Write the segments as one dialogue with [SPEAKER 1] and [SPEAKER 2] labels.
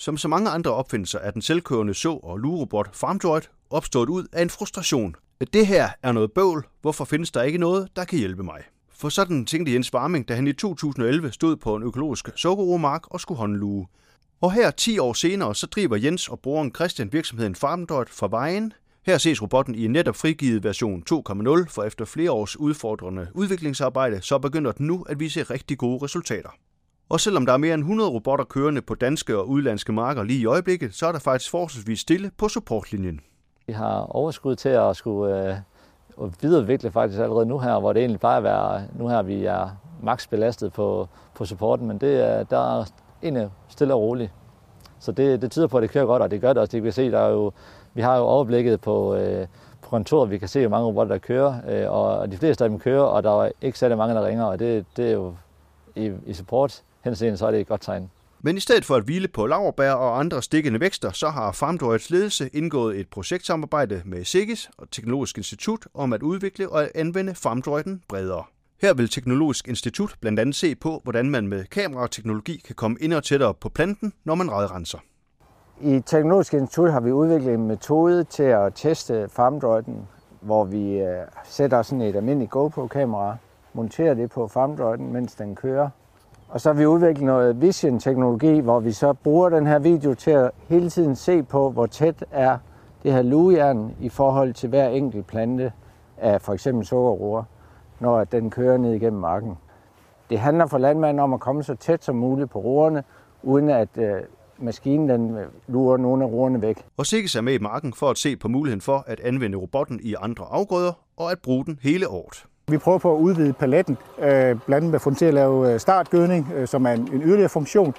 [SPEAKER 1] Som så mange andre opfindelser er den selvkørende så- og lugerobot FarmDroid opstået ud af en frustration. Det her er noget bøvl, hvorfor findes der ikke noget, der kan hjælpe mig? For sådan tænkte Jens Warming, da han i 2011 stod på en økologisk sukkerromark og skulle håndluge. Og her 10 år senere, så driver Jens og broren Christian virksomheden FarmDroid fra vejen. Her ses robotten i en netop frigivet version 2.0, for efter flere års udfordrende udviklingsarbejde, så begynder den nu at vise rigtig gode resultater. Og selvom der er mere end 100 robotter kørende på danske og udlandske marker lige i øjeblikket, så er der faktisk forholdsvis stille på supportlinjen.
[SPEAKER 2] Vi har overskud til at skulle øh, videreudvikle faktisk allerede nu her, hvor det egentlig plejer at være, nu her vi er maks belastet på, på supporten, men det er, der er egentlig stille og roligt. Så det, det tyder på, at det kører godt, og det gør det også. Det kan se, der er jo, vi har jo overblikket på, øh, på kontoret, vi kan se, hvor mange robotter der kører, øh, og de fleste af dem kører, og der er ikke særlig mange, der ringer, og det, det er jo i, i support henseende, så er det et godt tegn.
[SPEAKER 1] Men i stedet for at hvile på laverbær og andre stikkende vækster, så har FarmDroids ledelse indgået et projektsamarbejde med SIGIS og Teknologisk Institut om at udvikle og anvende FarmDroiden bredere. Her vil Teknologisk Institut blandt andet se på, hvordan man med kamerateknologi kan komme ind og tættere på planten, når man redrenser.
[SPEAKER 3] I Teknologisk Institut har vi udviklet en metode til at teste FarmDroiden, hvor vi øh, sætter sådan et almindeligt GoPro-kamera, monterer det på FarmDroiden, mens den kører, og så har vi udviklet noget vision-teknologi, hvor vi så bruger den her video til at hele tiden se på, hvor tæt er det her lugejern i forhold til hver enkelt plante af for eksempel sukkerroer, når den kører ned igennem marken. Det handler for landmanden om at komme så tæt som muligt på roerne, uden at øh, maskinen den øh, lurer nogle af roerne væk.
[SPEAKER 1] Og sikke er med i marken for at se på muligheden for at anvende robotten i andre afgrøder og at bruge den hele året.
[SPEAKER 4] Vi prøver på at udvide paletten, øh, blandt andet med til at lave øh, startgødning, øh, som er en, en yderligere funktion.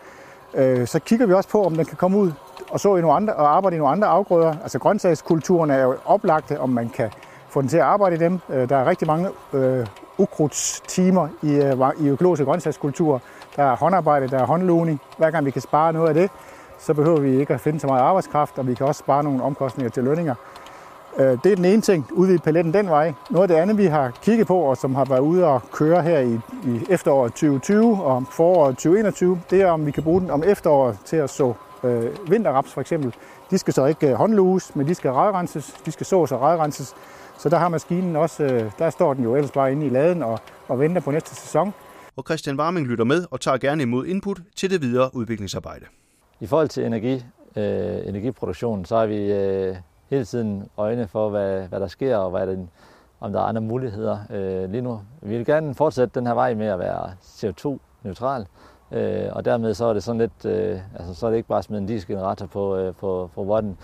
[SPEAKER 4] Øh, så kigger vi også på, om den kan komme ud og så i nogle andre, og arbejde i nogle andre afgrøder. Altså grøntsagskulturen er jo oplagte, om man kan få den til at arbejde i dem. Øh, der er rigtig mange øh, ukrudtstimer i, i økologiske grøntsagskulturer. Der er håndarbejde, der er håndlugning. Hver gang vi kan spare noget af det, så behøver vi ikke at finde så meget arbejdskraft, og vi kan også spare nogle omkostninger til lønninger. Øh, det er den ene ting, udvide paletten den vej. Noget af det andet, vi har kigget på, og som har været ude og køre her i, i efteråret 2020 og foråret 2021, det er, om vi kan bruge den om efteråret til at så øh, vinterraps for eksempel. De skal så ikke øh, håndluges, men de skal redrenses, de skal sås og redrenses. Så der har maskinen også, øh, der står den jo ellers bare inde i laden og, og venter på næste sæson.
[SPEAKER 1] Og Christian Warming lytter med og tager gerne imod input til det videre udviklingsarbejde.
[SPEAKER 2] I forhold til energi, øh, energiproduktion, så er vi øh, hele tiden øjne for, hvad, hvad der sker, og hvad den, om der er andre muligheder øh, lige nu. Vi vil gerne fortsætte den her vej med at være CO2-neutral, øh, og dermed så er det sådan lidt, øh, altså så er det ikke bare at smide en dieselgenerator på, øh, på, på robotten,